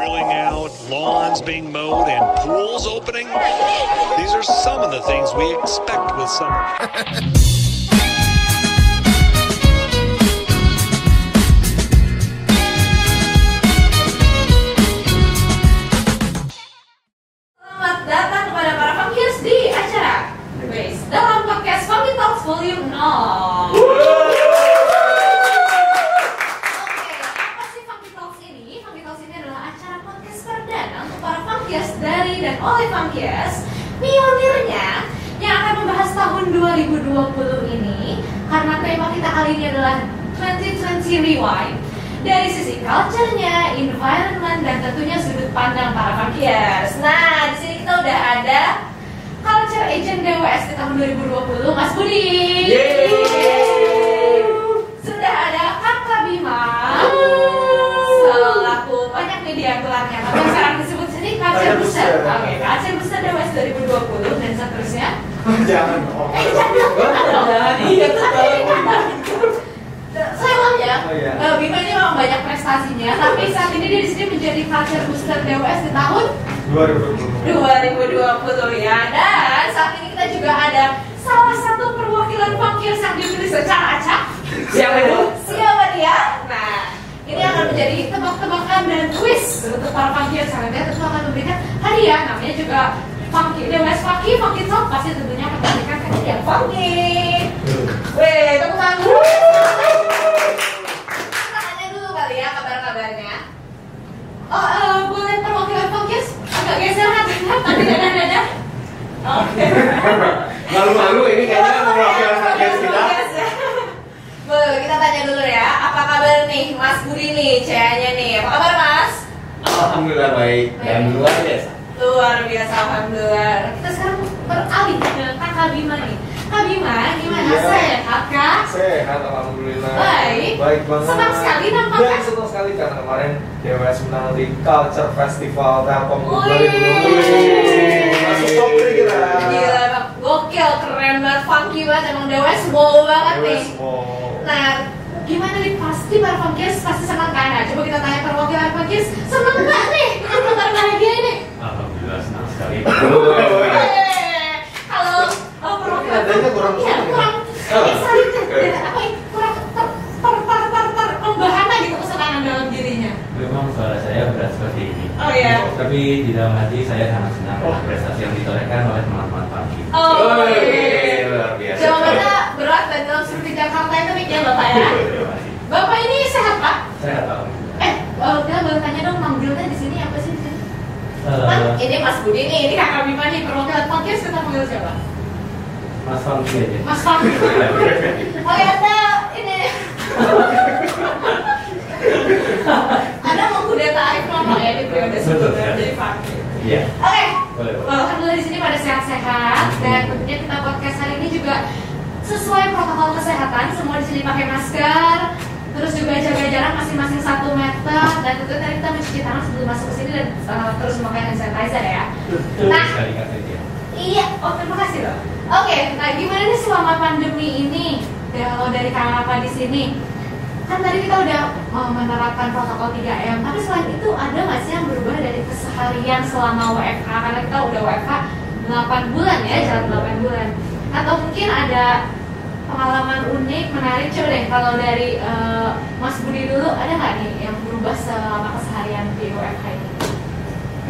grilling out, lawns being mowed, and pools opening. These are some of the things we expect with summer. ya, eh, Bima ini memang banyak prestasinya, tapi saat ini dia di sini menjadi culture booster DWS di tahun 2020. 2020 ya. Dan saat ini kita juga ada salah satu perwakilan Funkers yang dipilih secara acak. Siapa itu? Siapa dia? Nah, ini akan menjadi tebak-tebakan dan quiz untuk para Funkers. Karena dia tentu akan memberikan hadiah, namanya juga Funky, DWS Funky, Funky Talk pasti tentunya akan memberikan hadiah Funky. Weh, tepuk tangan dulu. Kita tanya dulu kali ya kabar-kabarnya. Oh, eh, boleh perwakilan Funkers agak geser hatinya, tapi dada-dada. Oke. Malu-malu ini kayaknya mewakili podcast kita. Boleh, kita tanya dulu ya. Apa kabar nih Mas Budi nih, CA-nya nih? Apa kabar Mas? Alhamdulillah baik dan luar biasa. Luar biasa, Alhamdulillah. Kita sekarang beralih ke Kakak Bima nih. Kak Bima, gimana Iya. sehat Kak? Sehat alhamdulillah. Baik. Baik banget. Senang sekali nampaknya. Dan senang sekali karena kemarin DWS menang di Culture Festival Telkom Wih. 2020. Masuk top 3 kita. Gila, gokil, keren banget, funky banget, emang dewa wow banget nih. DWS mau Nah, gimana nih pasti para funkis pasti senang kan? Nah, coba kita tanya perwakilan funkis, senang nggak nih? Kan kabar bahagia ini. Alhamdulillah senang sekali. Yeay. Halo, oh, perwakilan Nadanya kurang Iya, suara. kurang Oh. excited, Oke. ya, apa ya, kurang ter ter ter ter ter membahana gitu kesenangan dalam dirinya. Memang suara saya berat seperti ini. Oh, iya. Tapi di dalam hati saya sangat senang dengan prestasi yang ditorehkan oleh teman-teman pagi. Oh, iya. luar biasa. Jawabannya berat dan dalam seperti Jakarta itu nih ya Bapak ya. Bapak ini sehat Pak? Saya alhamdulillah. Eh, oh, kita boleh tanya dong manggilnya di sini apa sih di sini? Eh, Kan ini Mas Budi nih, ini kakak Bima nih, perwakilan podcast kita panggil siapa? Mas Fangki aja. Mas Fahmi. Oh ya, Anda ini Anda mengkudeta Arif Nono ya di periode sebelumnya ya. jadi Fahmi. Iya. Oke. Alhamdulillah di sini pada sehat-sehat dan tentunya kita podcast hari ini juga sesuai protokol kesehatan semua di sini pakai masker terus juga jaga jarak masing-masing satu meter dan tentu tadi kita mencuci tangan sebelum masuk ke sini dan uh, terus memakai hand sanitizer ya. Betul Nah. sekali. Iya, oh terima kasih loh. Oke, nah gimana nih selama pandemi ini? Kalau dari kakak di sini. Kan tadi kita udah uh, menerapkan protokol 3M tapi selain itu ada nggak sih yang berubah dari keseharian selama WFH karena kita udah WFH 8 bulan ya jalan 8 bulan. Atau mungkin ada pengalaman unik menarik? Coba deh kalau dari uh, Mas Budi dulu ada nggak nih yang berubah selama keseharian di WFH ini?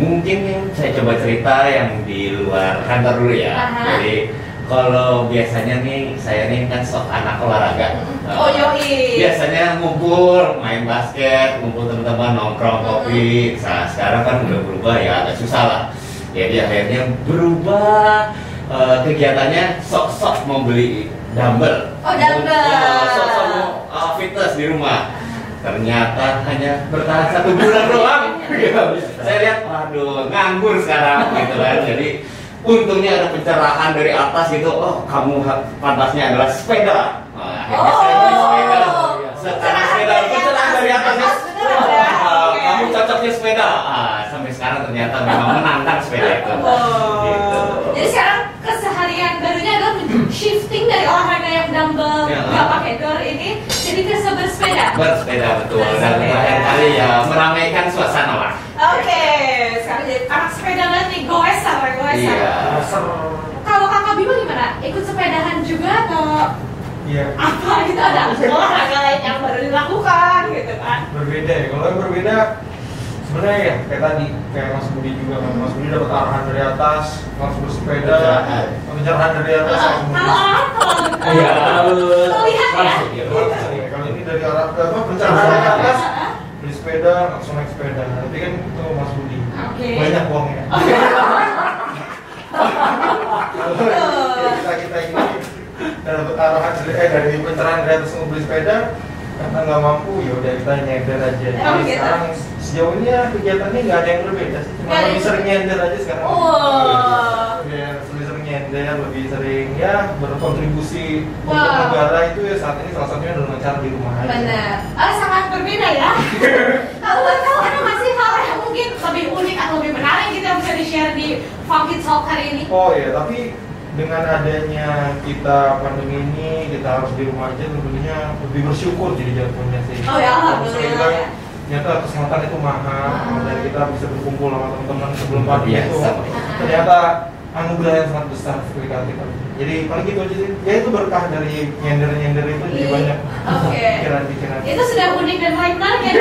Mungkin saya coba cerita yang di luar kantor dulu ya. Aha. Jadi kalau biasanya nih saya nih kan sok anak olahraga. Oh yoi. Biasanya ngumpul, main basket, ngumpul teman-teman nongkrong kopi. Nah, sekarang kan udah berubah ya, agak susah lah. Jadi akhirnya berubah eh, kegiatannya sok-sok mau beli dumbbell. Oh, dumbbell. Mau- Sok-sok mau eh, fitness di rumah. Ternyata hanya bertahan satu bulan doang. Saya lihat, waduh, nganggur sekarang gitu kan. Jadi untungnya ada pencerahan dari atas gitu. Oh, kamu pantasnya adalah sepeda. Nah, akhirnya saya beli sepeda. Oh, Sekarang sepeda pencerahan dari atasnya. Ya? Kamu cocoknya sepeda. Ah, sampai sekarang ternyata memang menantang sepeda itu. Gitu. Jadi sekarang keseharian barunya adalah shifting dari olahraga yang dumbbell Ya pakai door ini jadi ke bersepeda. Betul dan terakhir kali ya meramaikan suasana lah. Oke. Sekarang jadi anak sepeda banget nih, goeser, goeser. Iya. Kalau kakak Bima gimana? Ikut sepedahan juga atau Iya. apa gitu ada olahraga lain yang baru dilakukan gitu kan? Berbeda ya. Kalau yang berbeda sebenarnya ya kayak tadi kayak Mas Budi juga kan. Mas Budi dapat arahan dari atas, langsung bersepeda, Pencerahan. pencerahan dari atas Kalau kalau Iya, terlalu Terlihat ya? Dari arah apa pencerahan dari atas, beli sepeda langsung naik sepeda. Nanti kan itu Mas Budi. Oke. Banyak uangnya. Kita kita ini dapat arahan dari eh dari pencerahan dari atas mau beli sepeda karena nggak mampu ya udah kita nyender aja. Jadi Oh, gitu. sekarang sejauh ini ya kegiatannya nggak ada yang berbeda sih, cuma ada lebih sering nyender aja sekarang. Wah. Ya, lebih sering nyender, lebih sering ya berkontribusi untuk Wow. negara itu ya saat ini salah satunya adalah cara di rumah aja. Benar. Oh, sangat berbeda ya. Kalau tahu ada nggak sih hal yang mungkin lebih unik atau lebih menarik gitu yang bisa di-share di Funky Talk hari ini? Oh ya, tapi dengan adanya kita pandemi ini kita harus di rumah aja tentunya lebih bersyukur jadi jatuhnya sih. Oh ya, alhamdulillah ya. Ternyata kesempatan itu mahal Ah. dan kita bisa berkumpul sama teman-teman sebelum pandemi itu. Ternyata anugerah yang sangat besar seperti kita. Jadi paling gitu aja sih. Ya itu berkah dari nyender-nyender itu jadi Iya. banyak Oke. pikiran-pikiran. Itu sudah unik dan menarik menarik ya.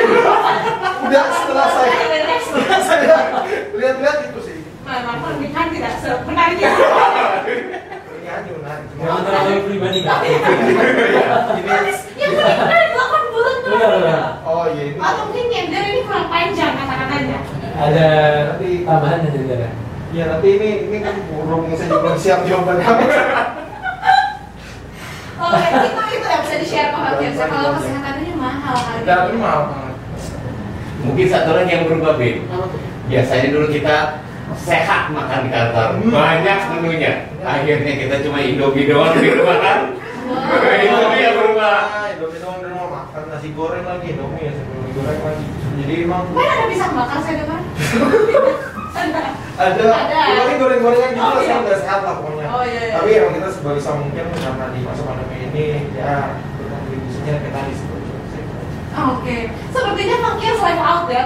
Udah setelah saya setelah saya lihat-lihat itu sih. Memang pernikahan tidak semenarik itu. Jangan terlalu pribadi kak. Ini Yang paling menarik 8 bulan tuh. Oh iya. Atau mungkin nyender ini kurang panjang kata-katanya. Ada tambahan dan juga. Ya nanti ini ini kan burung saya juga belum siap jawaban kamu. Oh, itu itu yang bisa di-share ke Mbak Firsa. Kalau kesehatan ini mahal harganya. Dan ini mahal banget. Mungkin satu lagi yang berubah, Bin. Biasanya dulu kita sehat makan di kantor, banyak menunya. Akhirnya kita cuma Indomie doang di rumah kan. Itu dia berubah. Ah, Indomie doang di rumah makan nasi goreng lagi Indomie ya sebelum digoreng lagi. Jadi emang Kan ada pisang bakar saya dengar. Ada. ada ini goreng-gorengan gitu Oh, iya. saya nggak sehat lah pokoknya. Oh, iya, iya. Tapi emang kita sebisa mungkin karena di masa pandemi ini ya tadi seperti itu. Oke, sepertinya Pankir live out ya.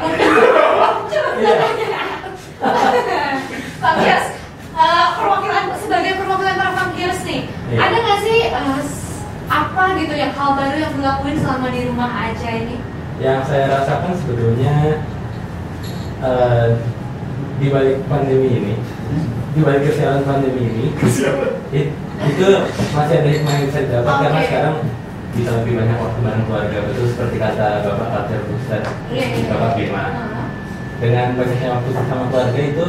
Coba Iya. Pankir, eh, perwakilan sebagai perwakilan para nih, Iya. ada nggak sih eh, s- apa gitu yang hal baru yang dilakuin selama di rumah aja ini? Yang saya rasakan sebetulnya eh, di balik pandemi ini, di balik kesialan pandemi ini, it- itu masih ada hikmah yang bisa didapat karena Oke. sekarang bisa lebih banyak waktu bareng keluarga betul seperti kata Bapak Arthur Buster, Iya, iya. Bapak Bima. Dengan banyaknya waktu bersama keluarga itu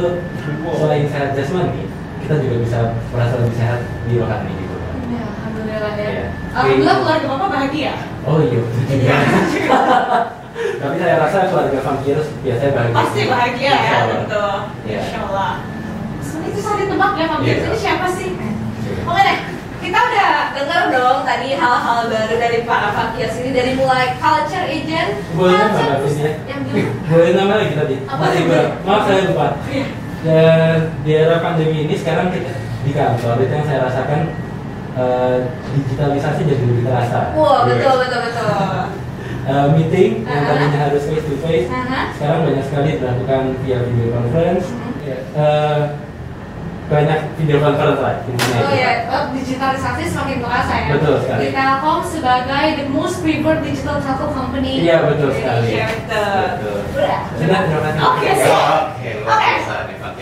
selain sehat jasmani, kita juga bisa merasa lebih sehat di rohani gitu. Ya, alhamdulillah ya. Iya. Alhamdulillah keluarga bapak bahagia. Oh iya, juga. Tapi saya rasa keluarga vampirus biasanya bahagia. Pasti bahagia ya, tentu. Iya. Insya Allah. Sebenarnya itu susah ditebak ya Pankir, Iya. ini siapa sih? Oke deh, kita udah denger dong tadi hal-hal baru dari para Pankir sini dari mulai culture agent, Boleh nambah ya? gimana? Boleh nama lagi tadi? Apa Masih Maaf saya lupa. Iya. Dan di era pandemi ini sekarang kita di kantor itu yang saya rasakan eh, digitalisasi jadi lebih terasa. Wah, betul betul betul. Eh, meeting yang Ah. tadinya harus face to face Aha. sekarang banyak sekali dilakukan via video conference. Mhm. Ya, eh, banyak video conference lah intinya. Oh ya, oh, digitalisasi semakin terasa ya. Betul sekali. Di Telkom sebagai the most preferred digital telco company. Iya, betul sekali. Betul. Terima kasih. Oke, sih. Oke.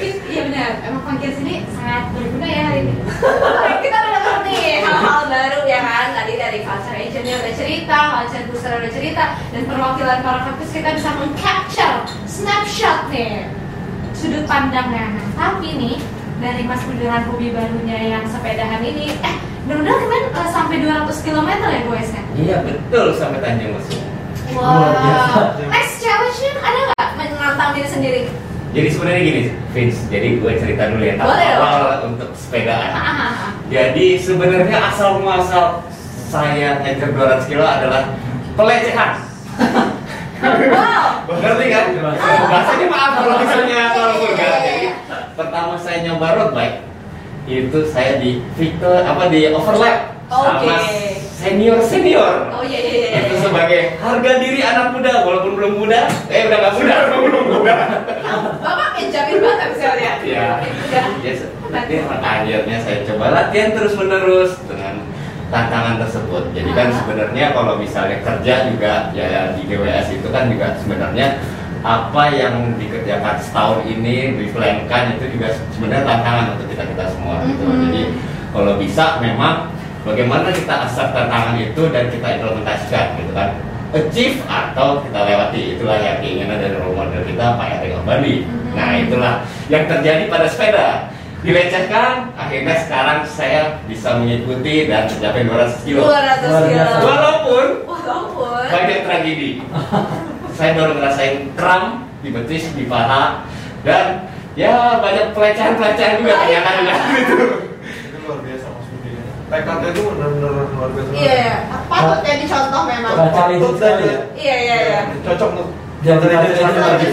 Iya benar, emang Pankir sini sangat berguna ya hari ini. Kita udah dapat nih hal-hal baru ya kan. Tadi dari culture agentnya udah cerita, culture booster udah cerita, dan perwakilan para kampus kita bisa mengcapture snapshot nih sudut pandangnya. Nah, tapi nih dari Mas Budiran hobi barunya yang sepedahan ini, eh benar-benar kemarin eh, sampai 200 km ya guysnya? Iya betul sampai Tanjung biasa. Wow. Next challenge-nya ada nggak menantang diri sendiri? Jadi sebenarnya gini, Vince. Jadi gue cerita dulu ya Boleh awal untuk sepedaan. Hahaha. Jadi sebenarnya asal muasal saya ngejar 200 kilo adalah pelecehan. wow. Ngerti kan? Bahasanya maaf kalau misalnya kalau vulgar. Pertama saya nyoba road bike itu saya di Victor apa di overlap sama Oke. senior senior. Oh iya iya iya. Itu sebagai harga diri anak muda walaupun belum muda, eh udah gak muda, belum muda. juga. Yes, nanti akhirnya saya coba latihan terus menerus dengan tantangan tersebut. Jadi kan Ah. sebenarnya kalau misalnya kerja juga ya di GWS itu kan juga sebenarnya apa yang dikerjakan setahun ini diplankan itu juga sebenarnya tantangan untuk kita kita semua gitu. Mhm. Jadi kalau bisa memang bagaimana kita accept tantangan itu dan kita implementasikan gitu kan achieve atau kita lewati itulah yang keinginan dari role model kita Pak Erik Bali. Mhm. Nah itulah yang terjadi pada sepeda dilecehkan akhirnya sekarang saya bisa mengikuti dan mencapai 200 kilo 200 Luar kilo. walaupun Walaupun. banyak tragedi saya baru ngerasain kram di betis di paha dan ya banyak pelecehan-pelecehan juga ternyata juga gitu itu luar biasa mas Budi tekadnya itu benar-benar luar biasa Iya, iya. patut ya dicontoh memang. Patut dan ya. Iya, iya, iya. cocok untuk Jadi Jadi ada jadi lagi.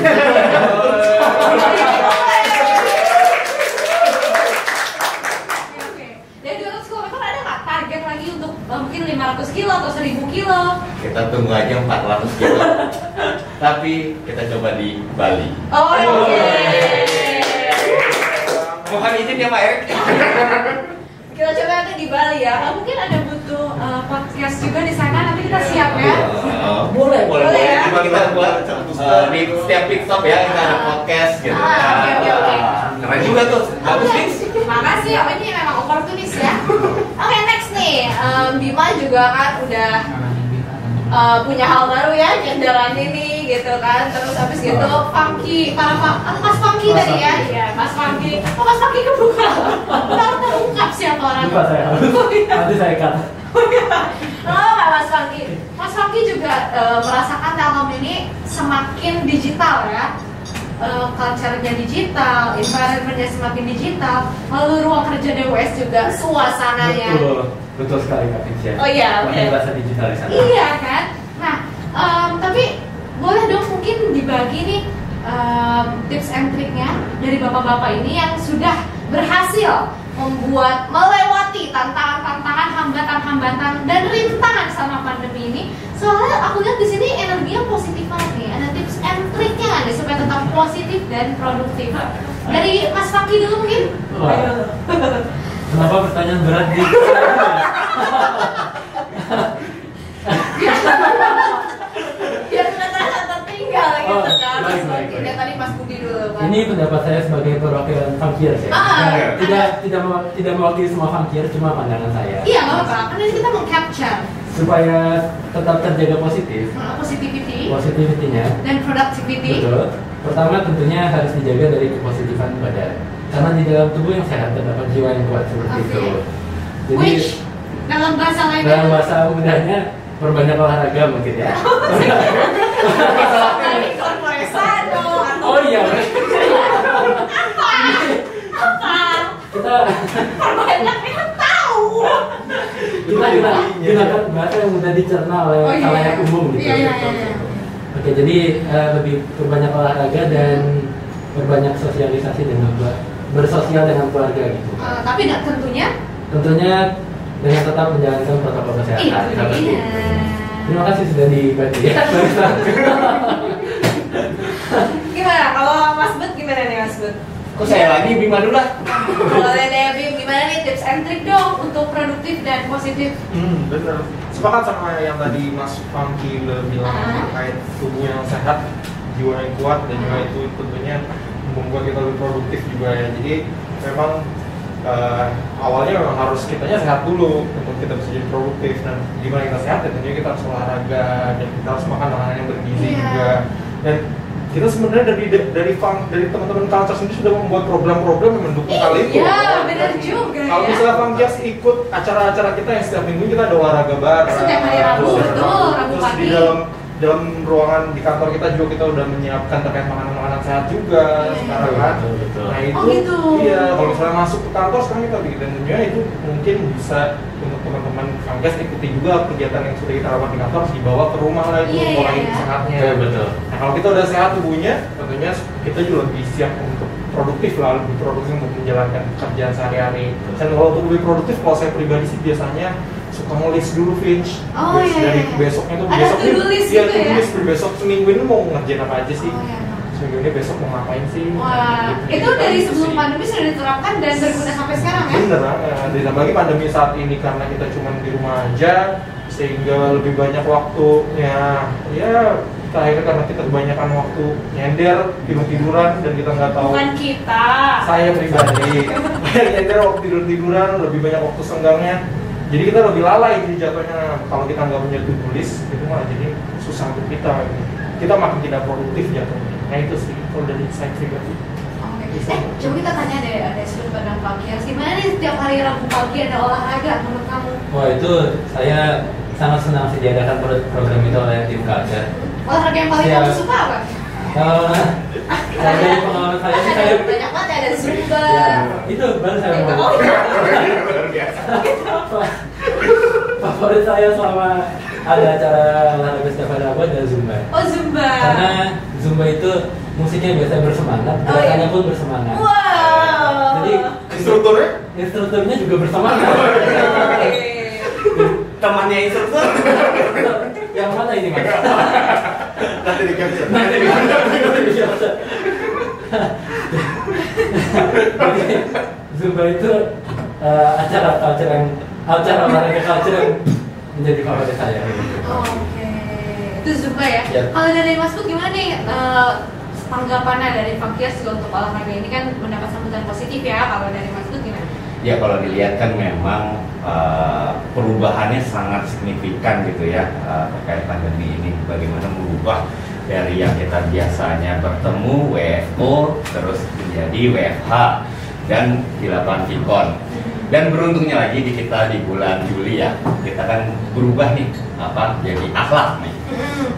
Oke, oke. Dari 200 km ada nggak target lagi untuk mungkin 500 kilo atau 1000 kilo? kita tunggu aja 400 kilo tapi kita coba di Bali Oh, oke. mohon izin ya Pak Erik Kita coba nanti di Bali ya. Mungkin ada butuh eh, podcast juga di sana. Nanti kita siap ya. Uh, boleh, boleh, Boleh boleh. ya? Coba kita buat uh, di setiap pit stop ya kita ada podcast gitu. Ah, oke, oke, oke. Keren juga tuh, bagus nih. Makasih ya, ini memang oportunis ya. Oke, next nih. Em, Bima juga kan udah eh, punya hal baru ya, kendaraan ini gitu kan. Terus habis gitu, Funky, para ah, Mas Funky Mas tadi ya, iya Mas Funky. Oh Mas Funky kebuka. Tahu terungkap siapa orang. Saya. Oh, iya. Nanti saya kata. Oh, nggak Mas Funky. Mas Funky juga eh, merasakan Telkom ini semakin digital ya. Eh, culture-nya digital, environment-nya semakin digital, lalu ruang kerja DWS juga suasananya. Betul, betul sekali Kak Ficia. Oh iya, oke. berasa digital di sana. Iya kan? Nah, em, tapi boleh dong mungkin dibagi nih em, tips and triknya dari bapak-bapak ini yang sudah berhasil membuat melewati tantangan-tantangan, hambatan-hambatan dan rintangan sama pandemi ini. Soalnya aku lihat di sini energinya positif banget nih. Ada tips and triknya nggak nih supaya tetap positif dan produktif? Dari Mas Fakih dulu mungkin. Wah. Kenapa pertanyaan berat Biar terasa tertinggal gitu Oh, kan. Mas baik, baik, Fakih. baik. Dan tadi Mas Budi dulu kan. Ini pendapat saya sebagai perwakilan funkiers ya. Ah, Nah, tidak tidak tidak mewakili semua funkier, cuma pandangan saya. Iya nggak apa-apa, kan ini kita mau capture Supaya tetap terjaga positif, uh, positivity positivity-nya dan productivity. betul. Pertama tentunya harus dijaga dari kepositifan badan. Karena di dalam tubuh yang sehat terdapat jiwa yang kuat seperti Oke. itu. Jadi Which dalam bahasa lain dalam bahasa mudahnya perbanyak olahraga mungkin ya. Oh iya. Apa? Apa? Kita Perbanyak tahu. kita kita gunakan bahasa yang mudah dicerna oleh Oh, iya. khalayak umum gitu. Iya, iya, iya, iya. Oke, jadi eh, lebih berbanyak olahraga dan berbanyak sosialisasi dengan keluarga, bersosial dengan keluarga gitu. Uh, tapi nggak tentunya Tentunya dengan tetap menjalankan protokol kesehatan. dia. Terima kasih sudah dibantu ya. Gimana kalau Mas Bud gimana nih Mas Bud? Kok saya lagi Bima dulu lah. Boleh deh Bim, gimana nih tips and trick dong untuk produktif dan positif? Hmm, bener. Sepakat sama yang tadi Mas Funky udah bilang Ah. terkait tubuh yang sehat, jiwa yang kuat dan juga itu tentunya membuat kita lebih produktif juga ya. Jadi memang eh, awalnya memang harus kitanya sehat dulu untuk kita bisa jadi produktif dan gimana kita sehat ya tentunya kita harus olahraga dan kita harus makan makanan yang bergizi Iya. juga dan kita sebenarnya dari dari fun- dari teman-teman culture sendiri sudah membuat program-program yang mendukung hal itu. Iya, benar juga Kalau ya. misalnya Funkias ikut acara-acara kita yang setiap minggu kita ada olahraga bareng. Setiap hari Rabu, betul, Rabu Terus di pagi. dalam dalam ruangan di kantor kita juga kita udah menyiapkan terkait makanan-makanan sehat juga Iya. sekarang kan. Betul, betul. Nah itu Oh, gitu. iya kalau misalnya masuk ke kantor sekarang kita bikin dan tentunya itu mungkin bisa untuk teman-teman Funkias ikuti juga kegiatan yang sudah kita lakukan di kantor dibawa ke rumah lah itu pola hidup iya. sehatnya. Ya, betul. Nah kalau kita udah sehat tubuhnya, tentunya kita juga lebih siap untuk produktif lah, lebih produktif untuk menjalankan pekerjaan sehari-hari. Dan kalau untuk lebih produktif, kalau saya pribadi sih biasanya suka ngelis dulu Finch. Oh, Bes- iya, Dari iya. besoknya tuh Ada besok iya, gitu to-do ya? list per besok seminggu ini mau ngerjain apa aja sih. Oh, iya. seminggu ini besok mau ngapain sih Wah, Gitu. itu dari Gitu sebelum sih. pandemi sudah diterapkan dan berguna sampai sekarang ya? Bener banget. Ditambah lagi pandemi saat ini karena kita cuma di rumah aja, sehingga lebih banyak waktunya. Ya, kita akhirnya karena kita kebanyakan waktu nyender, tidur tiduran dan kita nggak tahu. Bukan kita. Saya pribadi, nyender waktu tidur tiduran, lebih banyak waktu senggangnya. Jadi kita lebih lalai jadi jatuhnya kalau kita nggak punya to list itu malah jadi susah untuk kita. Kita makin tidak produktif jatuhnya. Nah itu sih kalau dari saya pribadi. Eh, coba kita tanya deh, ada sudut pandang pagi. Gimana nih setiap hari Rabu pagi ada olahraga menurut kamu? Wah itu saya sangat senang sih diadakan pro- program itu oleh tim Culture. Olahraga yang paling kamu suka apa? Kalau saya dari pengalaman saya sih saya banyak banget ada zumba. ya, itu baru saya mau. Oh, iya. biasa Favorit saya selama ada acara olahraga setiap hari Rabu adalah Zumba. Oh zumba. Karena Zumba itu musiknya biasanya bersemangat, Oh, iya. gerakannya pun bersemangat. Wow. Jadi Instrukturnya? instrukturnya juga bersemangat. Oke. temannya instruktur Yang mana ini mas? nanti di capture Nanti. Jadi Zumba itu eh, acara culture yang acara olahraga culture yang menjadi favorit saya. gitu. Oke. Itu zumba ya. Ya. Kalau dari Mas Buk gimana nih eh, tanggapannya dari Fakias juga untuk olahraga ini kan mendapat sambutan positif ya. Kalau dari Mas Buk gimana? Ya kalau dilihat kan memang uh, perubahannya sangat signifikan gitu ya uh, terkait pandemi ini bagaimana merubah dari yang kita biasanya bertemu WFO terus menjadi WFH dan dilakukan Vicon dan beruntungnya lagi di kita di bulan Juli ya kita kan berubah nih apa jadi akhlak nih.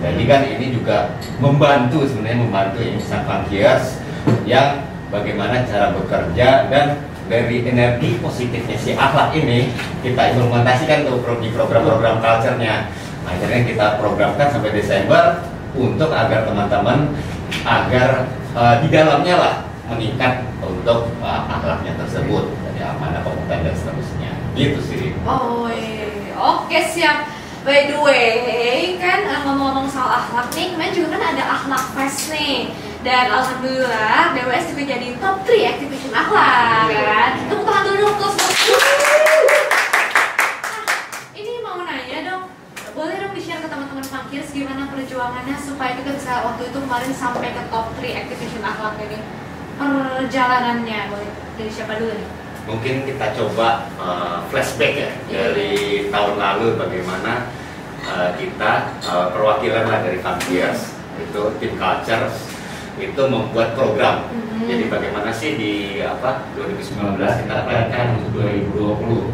Jadi kan ini juga membantu sebenarnya membantu insan Funkiers yang bagaimana cara bekerja dan dari energi positifnya si akhlak ini kita implementasikan tuh di program-program culture-nya. Akhirnya kita programkan sampai Desember untuk agar teman-teman agar eh, di dalamnya lah meningkat untuk eh, akhlaknya tersebut dan seterusnya. Gitu sih. Oh, iya. oke siap. By the way, kan eh, ngomong-ngomong soal akhlak nih, kemarin juga kan ada akhlak fest nih. Dan alhamdulillah DWS juga jadi top 3 activation akhlak kan. Tepuk tangan dulu dong, close Ini mau nanya dong, boleh dong di-share ke teman-teman Funkiers gimana perjuangannya supaya kita bisa waktu itu kemarin sampai ke top 3 activation akhlak ini perjalanannya boleh dari siapa dulu nih? Mungkin kita coba eh, flashback ya dari tahun lalu bagaimana eh, kita eh, perwakilan lah dari Funkiers itu tim culture itu membuat program. Mhm. Jadi bagaimana sih di apa 2019 kita untuk 2020.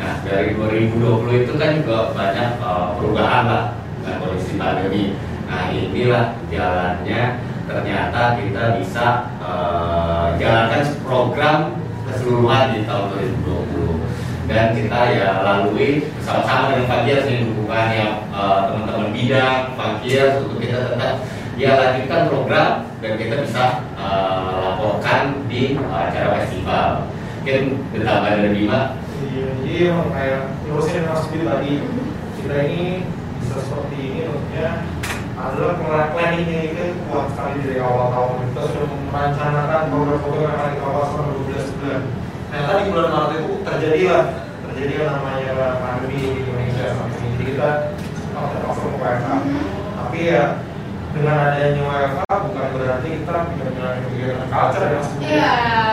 Nah dari 2020 itu kan juga banyak eh, perubahan lah dengan kondisi pandemi. Nah inilah jalannya ternyata kita bisa eh, jalankan program keseluruhan di tahun 2020 dan kita ya lalui bersama-sama dengan Fakias ini hubungan yang eh, teman-teman bidang Fakias untuk kita tetap ya lanjutkan program dan kita bisa eh, laporkan di eh, acara festival. Mungkin ditambah dari Bima. Iya, jadi kayak yang Mas Bill tadi kita ini bisa seperti ini tentunya adalah plan- planningnya itu kuat sekali dari awal tahun. Kita sudah merencanakan program-program yang akan kita lakukan selama 12 bulan. Ternyata di bulan Maret itu terjadi lah. Terjadi yang namanya pandemi di Indonesia. Saat ini jadi kita oh, terpaksa WFH tapi ya dengan adanya WFH bukan berarti kita tidak menjalani kegiatan culture yang.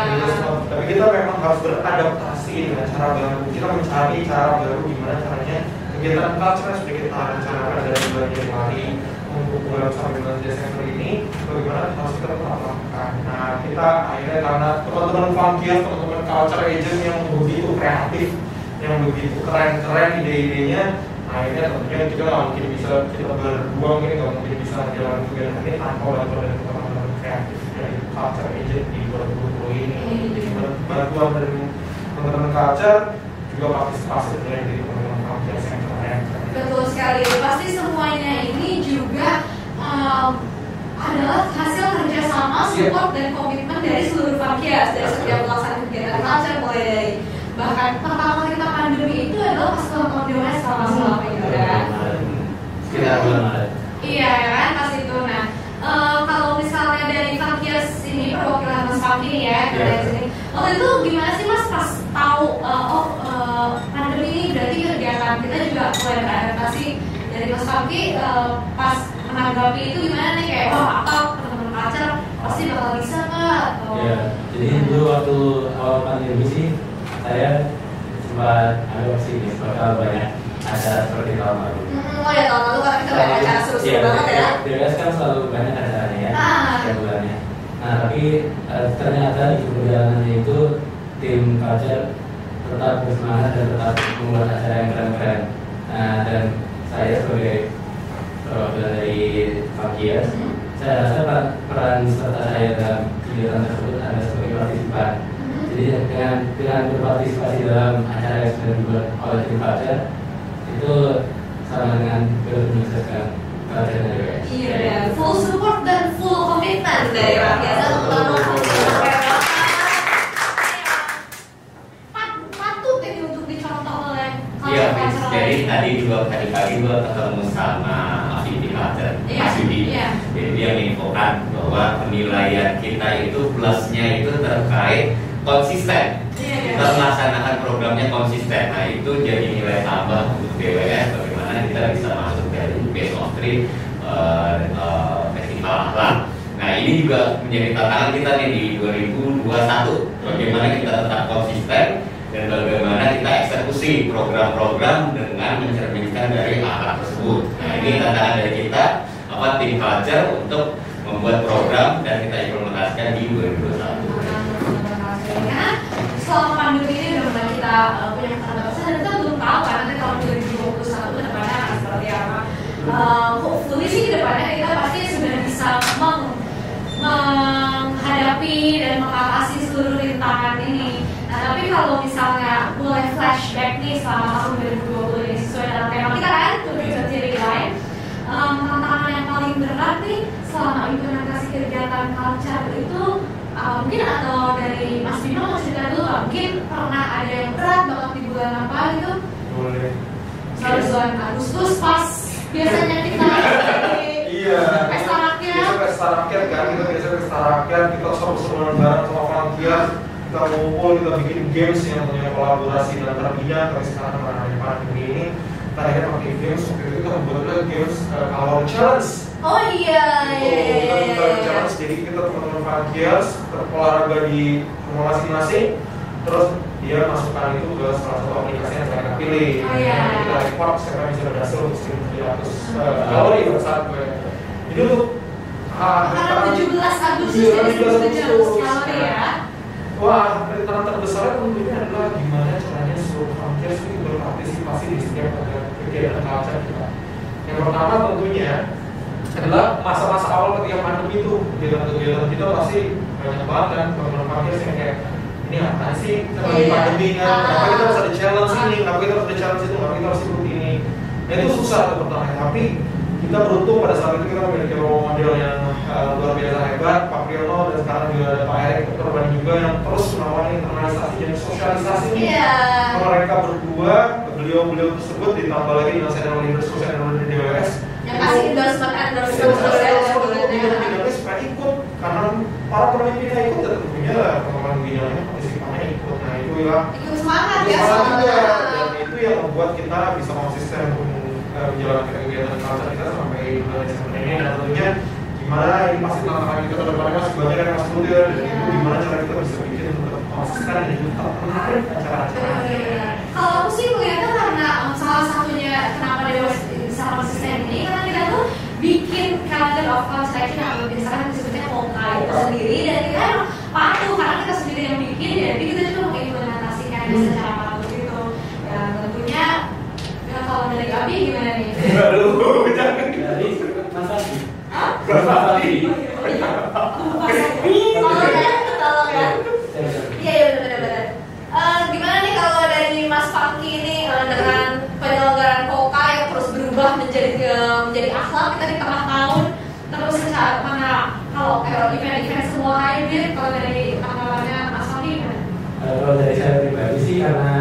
Gitu, semua. tapi kita memang harus beradaptasi dengan cara baru. Kita mencari cara baru gimana caranya kegiatan culture yang sudah kita rencanakan dari bulan Januari bulan sampai bulan Desember ini bagaimana harus kita tetap lakukan nah kita akhirnya karena teman-teman funkier teman-teman culture agent yang begitu kreatif yang begitu keren-keren ide-idenya akhirnya tentunya kita nggak mungkin bisa kita berdua mungkin nggak mungkin bisa menjalankan kegiatan ini tanpa bantuan dari teman-teman kreatif dari culture agent di 2020 ini. Bantuan dari teman-teman culture juga partisipasi dari teman-teman culture yang Betul sekali. Pasti semuanya ini juga um, adalah hasil kerjasama, support dan komitmen dari seluruh Fakias dari setiap pelaksanaan kegiatan culture mulai dari bahkan pertama kita pandemi itu adalah pas DWS kalau nggak salah gitu kan. Sekitar bulan Maret. Iya ya kan pas itu. Nah eh, kalau misalnya dari ini perwakilan Mas nih ya Iya. dari sini. Waktu itu gimana sih Mas pas tahu uh, oh uh, pandemi ini berarti kegiatan kita juga mulai beradaptasi dari Mas Fahmi uh, pas menanggapi itu gimana nih kayak wah apa teman-teman culture pasti bakal bisa nggak atau Ya, jadi dulu waktu awal pandemi sih saya sempat ada optimis bakal banyak acara seperti tahun lalu. Hmm, oh ya tahun lalu karena kita banyak acara seru-seru banget ya. DWS kan selalu banyak acaranya ya, Ah. setiap bulannya. Nah, tapi eh, ternyata di perjalanannya itu tim culture tetap bersemangat dan tetap membuat acara yang keren-keren. Nah, dan saya sebagai perwakilan dari Fakias, saya rasa peran, serta saya dalam kegiatan tersebut ada sebagai partisipan. Jadi dengan dengan berpartisipasi dalam acara yang sudah dibuat oleh tim culture itu sama dengan menyukseskan culture dari. Iya, full support dan full komitmen dari Pak Biasa teman-teman. Pat- Patut ini untuk dicontoh oleh Iya, Fis. culture-culture jadi tadi juga tadi pagi gua ketemu sama Afidi Mas Yudi. iya. Jadi dia menginfokan bahwa penilaian kita itu plusnya itu terkait konsisten. Iya, iya. Kita melaksanakan programnya konsisten. Nah itu jadi nilai tambah untuk DWS bagaimana kita bisa masuk dari best of three eh, eh, festival alam. Nah ini juga menjadi tantangan kita nih di 2021. Bagaimana kita tetap konsisten dan bagaimana kita eksekusi program-program dengan mencerminkan dari akhlak tersebut. Nah ini tantangan dari kita apa tim culture untuk membuat program dan kita implementasikan di 2021. Karena selama pandemi ini mulai kita uh, punya keterbatasan dan kita belum tahu kan nanti tahun 2021 ke depannya akan seperti apa. Uh, hopefully sih ke depannya kita pasti sudah bisa meng menghadapi dan mengatasi seluruh rintangan ini. Nah, tapi kalau misalnya boleh flashback nih selama tahun 2020 ini sesuai dengan tema kita kan, tujuh ciri lain. Um, tantangan yang paling berat nih selama implementasi kegiatan culture itu uh, mungkin atau dari Mas Bimo mau cerita dulu nggak? mungkin pernah ada yang berat banget di bulan apa gitu boleh Selalu bulan Agustus pas biasanya kita iya pesta rakyat pesta rakyat kan kita biasa pesta rakyat kita seru-seruan bareng sama Frontier kita ngumpul kita bikin games yang punya kolaborasi dan terbinya tapi sekarang ada pandemi ini kita akhirnya pakai games. Waktu itu kita buat games uh, Kalor Challenge. Oh iya iya iya Kita iya, iya. challenge, jadi kita teman-teman Frontiers berolahraga di rumah masing-masing. Terus dia masukkan itu ke salah satu aplikasi yang mereka pilih. Oh, iya. Kita report sekarang bisa berhasil untuk 1300 uh, kalori pada saat gue jadi untuk ah, karena 17 Agustus Iya, jadi 17 17 Agustus. kalori ya Wah, tantangan terbesarnya tentunya adalah gimana caranya seluruh Frontiers itu berpartisipasi di setiap kegiatan culture kita. Yang pertama tentunya adalah masa-masa awal ketika pandemi itu kegiatan-kegiatan kita pasti banyak banget kan teman-teman yang kayak ini apa sih kita lagi Iya. pandemi kan, kenapa kita harus ada challenge Ah. ini, kenapa kita harus ada challenge itu, kenapa kita harus ikut ini. Nah itu susah tuh pertama, tapi kita beruntung pada saat itu kita memiliki role model yang uh, luar biasa hebat, Pak Priyono dan sekarang juga ada Pak Erik Dr. Bani juga yang terus melakukan internalisasi dan sosialisasi iya. Mereka berdua, beliau-beliau tersebut ditambah lagi dengan senior leader senior leader di DWS yang kasih endorsement endorsement ya Tidak supaya ikut karena para pemimpinnya ikut dan tentunya lah teman-teman bidangnya partisipannya ikut. Nah itu ya. Ikut semangat itu ya juga soalnya dan itu yang membuat kita bisa konsisten uh, menjalankan kegiatan culture kita sampai bulan Desember ini. Dan tentunya gimana ini pasti tantangan kita ke depannya masih banyak yang masih muda. Itu gimana cara kita bisa bikin tetap konsisten dan tetap menarik acara-acara. Kalau aku sih melihatnya karena um, salah satunya kenapa Dewa bisa konsisten ini karena kita tuh bikin calendar of culture action yang sekarang disebutnya Polka itu sendiri dan kita emang patuh karena kita sendiri yang bikin jadi kita juga mengimplementasikannya secara patuh gitu. Ya tentunya ya, kalau dari Abi gimana nih? baru jangan. Dari Mas Adi. Iya benar benar benar. Eh, gimana nih kalau dari Mas ini dengan yang terus berubah menjadi menjadi kita di tengah tahun terus secara mana kalau event-event semua kalau dari tanggapannya Mas Kalau dari saya pribadi sih karena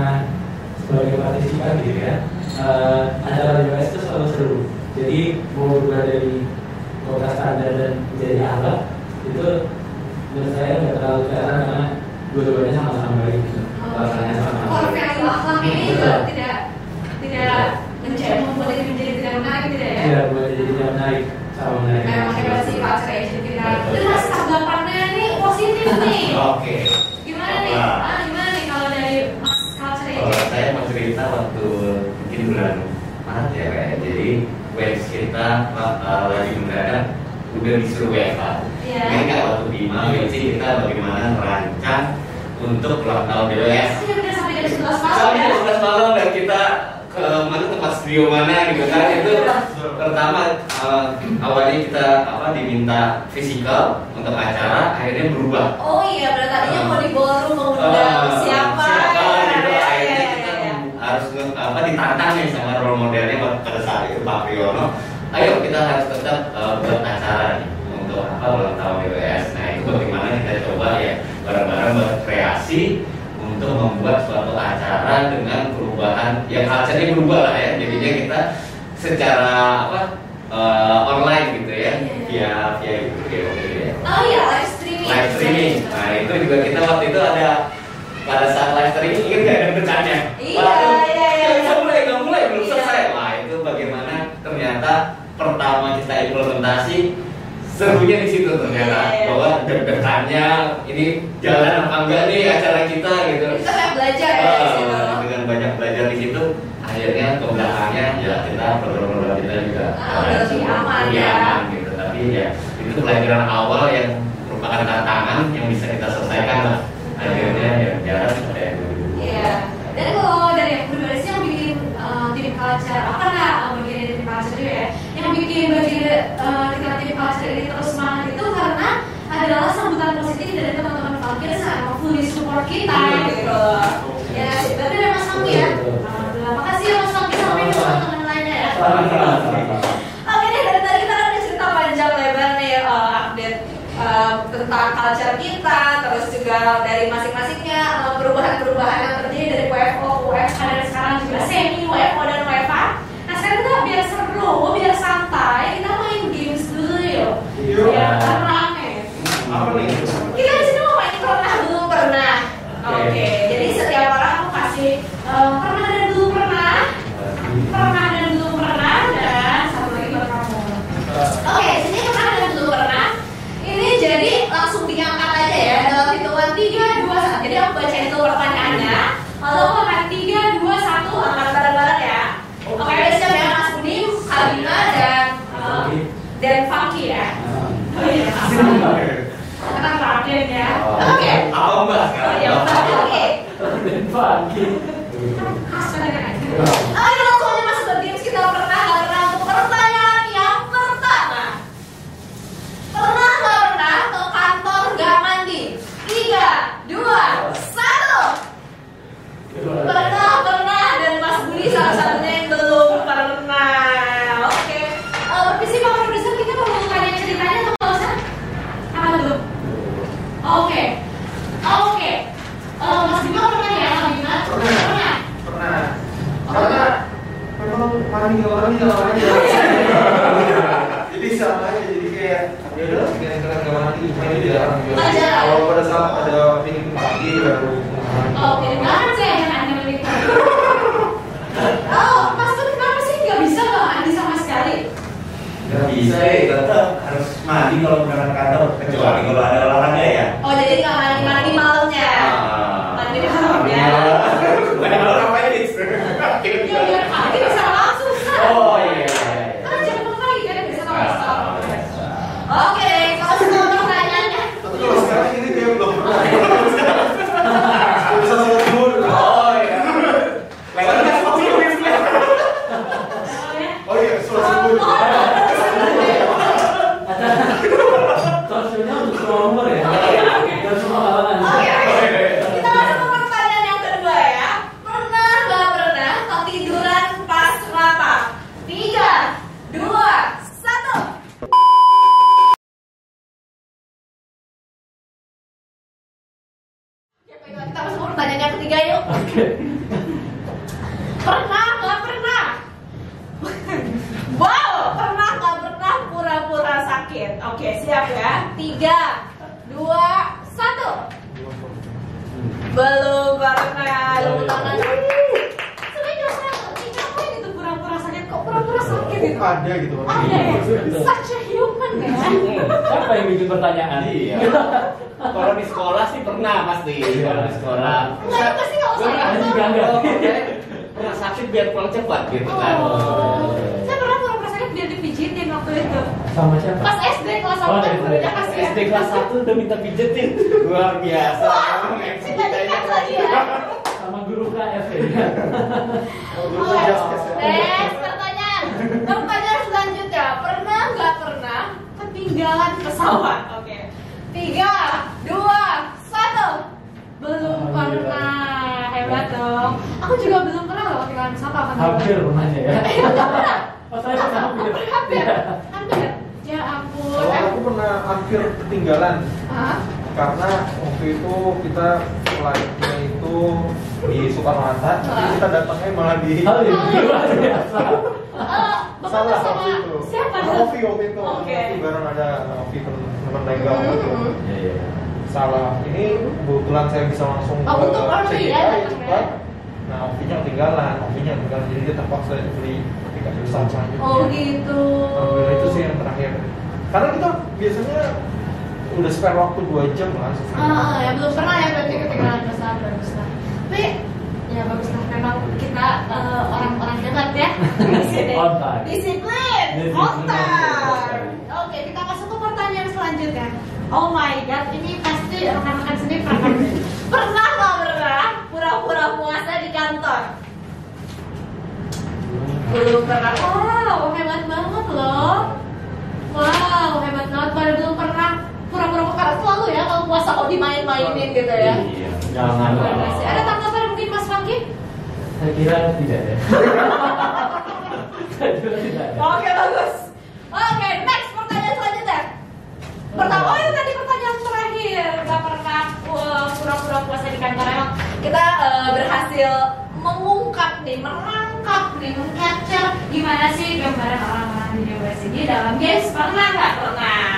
sebagai partisipan gitu ya, eh, acara DWS itu selalu seru. Jadi mau berubah dari kota standar dan menjadi alat itu menurut saya nggak terlalu kelihatan karena dua-duanya sama-sama baik gitu. Sama-sama Core baik. value akhlak ini juga tidak tidak menjadi membuat itu menjadi tidak menarik tidak ya? Tidak boleh jadi tidak menarik sama menarik. Memang hebat sih culture Asian kita. Terus tanggapannya nih positif nih. Oke. Gimana nih? Ah, gimana nih kalau dari Mas Kalau saya mau cerita waktu mungkin bulan Maret ya kayak jadi kita uh, lagi mendadak udah disuruh WFA. Iya. Ini kan waktu Bima WC kita bagaimana merancang untuk ulang tahun BWS. Iya benar sampai jam 11 malam Sampai ya. jam 11 malam dan kita ke mana tempat studio mana gitu kan itu pertama uh, awalnya kita apa diminta fisikal untuk acara akhirnya berubah Oh iya, berarti tadinya mau di ballroom mau undang Ah, harus apa ditantang nih sama role modelnya pada saat itu Pak Priyono ayo kita harus tetap uh, buat acara nih untuk apa ulang tahun BWS nah itu bagaimana kita coba ya bareng-bareng berkreasi untuk membuat suatu acara dengan perubahan ya culture-nya berubah lah ya jadinya kita secara apa uh, online gitu ya via via via gitu ya Oh iya, live streaming. live streaming. Nah itu juga kita waktu itu ada pada saat live streaming ingat nggak deg-degannya? Iya, Waduh, iya, iya. nggak bisa mulai, nggak mulai, belum Iya. selesai. Wah itu bagaimana ternyata pertama kita implementasi serunya di situ ternyata Iya, iya. bahwa deg-degannya ini jalan apa enggak nih acara kita gitu. Kita kayak belajar ya di Ah, situ. dengan banyak belajar di situ akhirnya ke belakangnya ya kita program-program kita juga Ah, lebih aman lebih ya. aman gitu tapi ya itu pelajaran awal yang merupakan tantangan yang bisa kita selesaikan lah akhirnya ya jalan seperti itu Iya. Dan kalau dari yang pribadi sih yang bikin uh, tim culture, apa karena uh, bagian dari tim culture juga ya, yang bikin bagian uh, kita tim culture ini terus semangat itu karena adalah sambutan positif dari teman-teman Falkir sama fully support kita gitu. Ya, berarti ada Mas Fangki ya. Alhamdulillah. Makasih ya Mas Fangki sama teman-teman lainnya ya. Oke deh dari tadi kita kan udah cerita panjang lebar nih uh, update uh, tentang culture kita, terus juga dari masing-masingnya uh, perubahan-perubahan yang terjadi dari WFO WFH dan sekarang juga semi WFO dan WFH. Nah sekarang kita biar seru, biar santai, kita main games dulu yuk. Yuk. Biar rame. Apa nih? Kita di sini mau main pernah belum pernah. Oke, jadi setiap orang aku kasih uh, pernah dan belum pernah, pernah dan belum pernah dan satu lagi buat kamu. Oke, sini pernah dan belum pernah. Ini jadi langsung diangkat aja ya dalam hitungan 3, 2, 1 Jadi aku bacain itu pertanyaannya. Lalu aku akan 3, 2, 1 angkat bareng-bareng ya. Oke, udah siap ya Mas Budi, Kalina dan uh, dan Funky ya. Oh iya, Terakhir ya? Oke. Apa mbak Oh sekarang iya, oke. Dan pagi. Dong. Aku juga belum pernah loh ketinggalan pesawat. Alhamdulillah. Hampir rumahnya ya. Nggak pernah. Oh, saya pernah hampir. Hampir. Hampir. Ya ampun. Kalau aku pernah hampir ketinggalan Hah? karena waktu itu kita flightnya itu di Soekarno Hatta, tapi kita datangnya malah di Hal yang luar biasa. Eh, salah waktu itu. siapa? Novi waktu itu. Oke. Bareng ada Novi teman teman legal. Hmm. Iya, iya. Salah. Ini kebetulan saya bisa langsung Oh, untuk Novi check-in ya, cepat. Nah, Novinya ketinggalan, Novinya ketinggalan jadi dia terpaksa beli tiket pesawat selanjutnya. Oh gitu. Alhamdulillah itu sih yang terakhir. Karena kita biasanya udah spare waktu 2 jam lah. Ah, ya belum pernah ya berarti ketinggalan pesawat bagus lah. Tapi ya bagus lah memang kita eh, orang-orang hebat ya. Disiplin, Disiplin, on time. betul. Oke, kita masuk ke pertanyaan selanjutnya. Oh my god, ini pasti rekan-rekan sini pernah pernah nggak pernah pura-pura puasa di kantor? Belum pernah. Wow, hebat banget loh. Wow, hebat banget. Pada belum pernah pura-pura karena selalu ya kalau puasa kok dimain-mainin gitu ya. Iya. Jangan biasa. Ada tanggapan mungkin Mas Fakih? Saya kira tidak ya. Saya kira tidak ya. Oke bagus. Oke next pertanyaan selanjutnya. Pertama oh tadi pertanyaan terakhir nggak pernah uh, pura-pura puasa di kantor. Emang kita uh, berhasil mengungkap nih merangkap nih mengcapture gimana sih gambaran orang-orang di DWS ini dalam games. Pernah nggak? Pernah?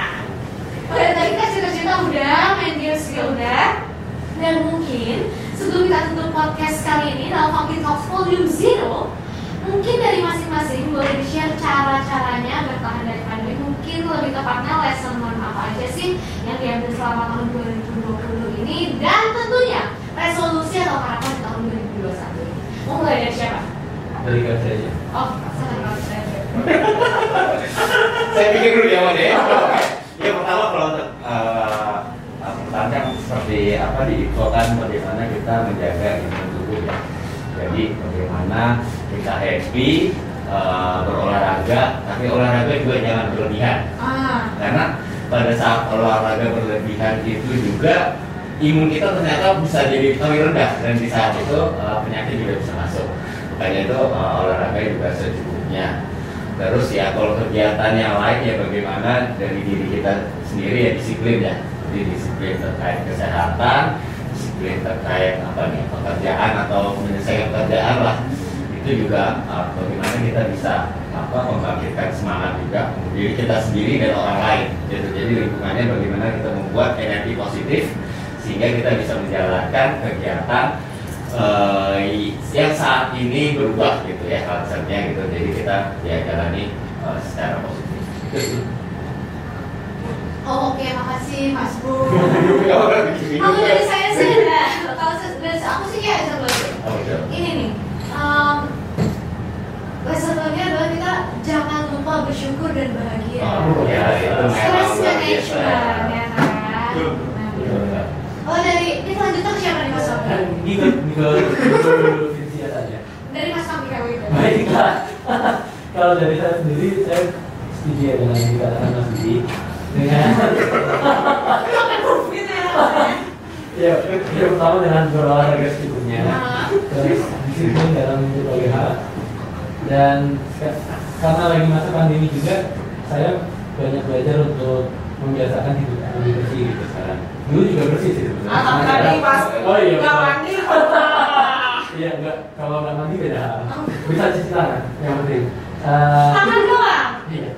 Oke tadi kita cerita-cerita udah main games juga udah. Dan mungkin sebelum kita tutup podcast kali ini dalam Funky Talks Volume Zero mungkin dari masing-masing boleh di-share cara-caranya bertahan dari pandemi mungkin lebih tepatnya lesson learn apa aja sih yang diambil selama tahun 2020 ini dan tentunya resolusi atau harapan di tahun 2021 ini mau mulai dari siapa? Dari kerja aja. Oh, saya saya Saya pikir dulu ya, Mas ya. Ya pertama kalau untuk eh, pertanyaan seperti apa diinfokan bagaimana kita menjaga imun tubuh ya. Jadi bagaimana kita happy eh, berolahraga, tapi olahraga juga jangan berlebihan. Ah, Karena pada saat olahraga berlebihan itu juga imun kita ternyata bisa jadi lebih rendah dan di saat itu eh, penyakit juga bisa masuk. Makanya itu eh, olahraga juga secukupnya. Terus ya kalau kegiatan yang lain ya bagaimana dari diri kita sendiri ya disiplin ya. Jadi disiplin terkait kesehatan, disiplin terkait apa nih pekerjaan atau menyelesaikan pekerjaan lah. Itu juga eh, bagaimana kita bisa apa membangkitkan semangat juga diri kita sendiri dan orang lain. Gitu. Jadi lingkungannya bagaimana kita membuat energi positif sehingga kita bisa menjalankan kegiatan eh, yang saat ini berubah gitu ya konsepnya gitu jadi kita ya jalani eh, secara positif oh oke makasih Mas Bu. Kalau dari saya sih kalau dari aku sih betul. ini nih um, lesson learn-nya adalah kita jangan lupa bersyukur dan bahagia Oh, ya, itu stress management ya kan. Nah, oh dari ini selanjutnya ke siapa nih Mas Sofi? Vinsia saja. dari Mas Sofi kayak gitu Baiklah. Kalau dari saya sendiri, saya setuju ya dengan yang dikatakan Mas Budi. Dengan ya ya, yang pertama dengan berolahraga secukupnya, Nah. terus disiplin dalam hal. Dan ka- karena lagi masa pandemi juga, saya banyak belajar untuk membiasakan hidup lebih bersih gitu sekarang. Dulu juga bersih sih sebenarnya. Ah, tadi pas Oh iya. nggak mandi Iya enggak, kalau nggak mandi beda hal. Bisa cuci tangan, yang penting. Eh, tangan doang Iya.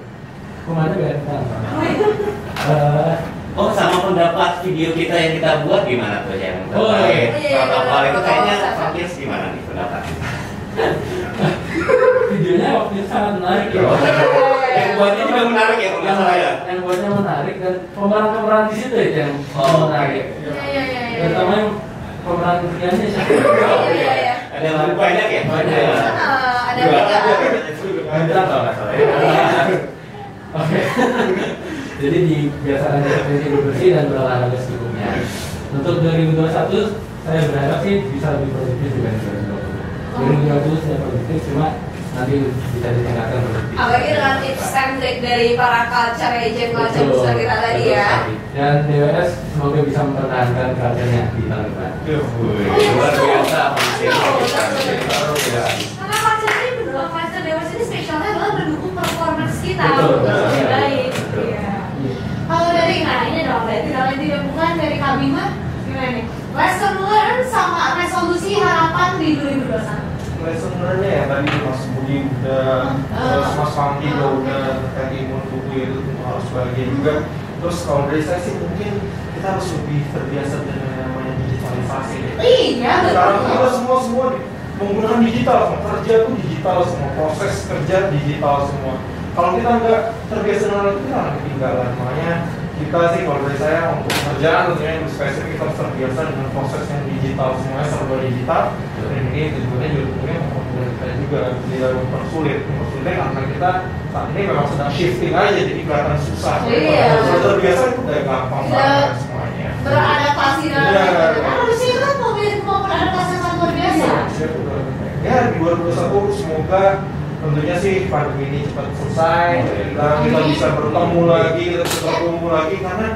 Ke mana gak ada tangan? Oh. Eh, oh sama pendapat video kita yang kita buat gimana tuh yang Oh, iya, iya, protokol iya, itu kayaknya protokol. Frankies gimana nih pendapat? videonya waktu itu sangat menarik ya Yang buatnya juga menarik ya kalau salah ya. yang buatnya menarik dan pemeran-pemeran di situ ya yang Oh, menarik Iya iya iya iya. terutama yang pemeran prianya siapa Iya iya iya. Ada yang banyak ya? Banyak. Ada salah ya. Oke. Jadi dibiasakan hidup bersih dan berolahraga secukupnya. Untuk 2021 saya berharap sih bisa lebih produktif dibanding 2020. 2020 saya produktif cuma nanti bisa ditingkatkan. Apalagi dengan tips and trick dari para culture agent culture Betul, booster kita tadi ya. Dan DWS semoga bisa mempertahankan culture-nya di tahun depan. Luar biasa kita. Karena culture ini benar culture dewasa ini spesialnya adalah mendukung performance kita untuk lebih baik. Betul. Iya. Kalau dari nah ini dong berarti tidak bukan dari Kak Bima gimana nih? Lesson learn sama resolusi harapan di 2021. Lesson learn-nya ya tadi Mas Budi udah Ah. terus Mas Fangki juga Ah. udah terkait imun tubuh itu harus bahagia juga terus kalau dari saya sih mungkin kita harus lebih terbiasa dengan yang namanya digitalisasi deh. Iya sekarang kita semua semua menggunakan digital kerja tuh digital semua proses kerja digital semua kalau kita nggak terbiasa dengan itu kita akan ketinggalan makanya kita sih kalau dari saya untuk pekerjaan tentunya yang spesifik kita harus terbiasa dengan proses yang digital semuanya serba digital dan ini tujuannya juga tentunya mempermudah kita juga tidak mempersulit mempersulitnya karena kita saat ini memang sedang shifting aja jadi kelihatan susah Iya. kalau terbiasa itu udah gampang Iya. banget semuanya Beradaptasi dalam Iya. Karena harusnya itu kan memiliki kemampuan adaptasi yang sangat luar biasa. ya di 2021 semoga tentunya sih pandemi ini cepat selesai kita, kita bisa bertemu lagi kita bisa bertemu lagi karena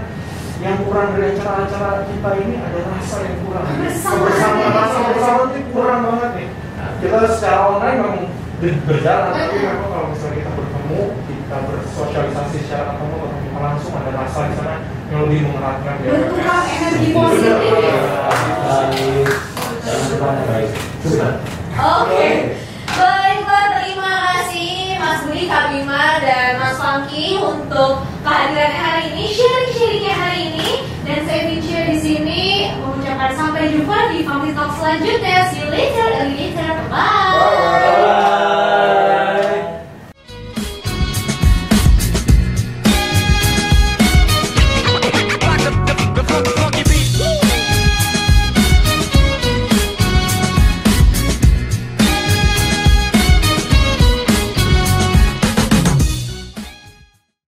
yang kurang dari acara-acara kita ini ada rasa yang kurang Kebersamaan. kebersamaan rasa bersama itu kurang banget nih kita secara online memang ber- berjalan tapi memang kalau misalnya kita bertemu kita bersosialisasi secara ketemu atau kita langsung ada rasa di sana yang lebih mengeratkan ya Bertukar energi positif. Oke. Kasih Mas Budi, Kak Bima, dan Mas Funky untuk kehadirannya hari ini, sharing-sharingnya hari ini, dan saya Vincia di sini mengucapkan sampai jumpa di Funky Talk selanjutnya. See you later, alligator. Bye. Bye.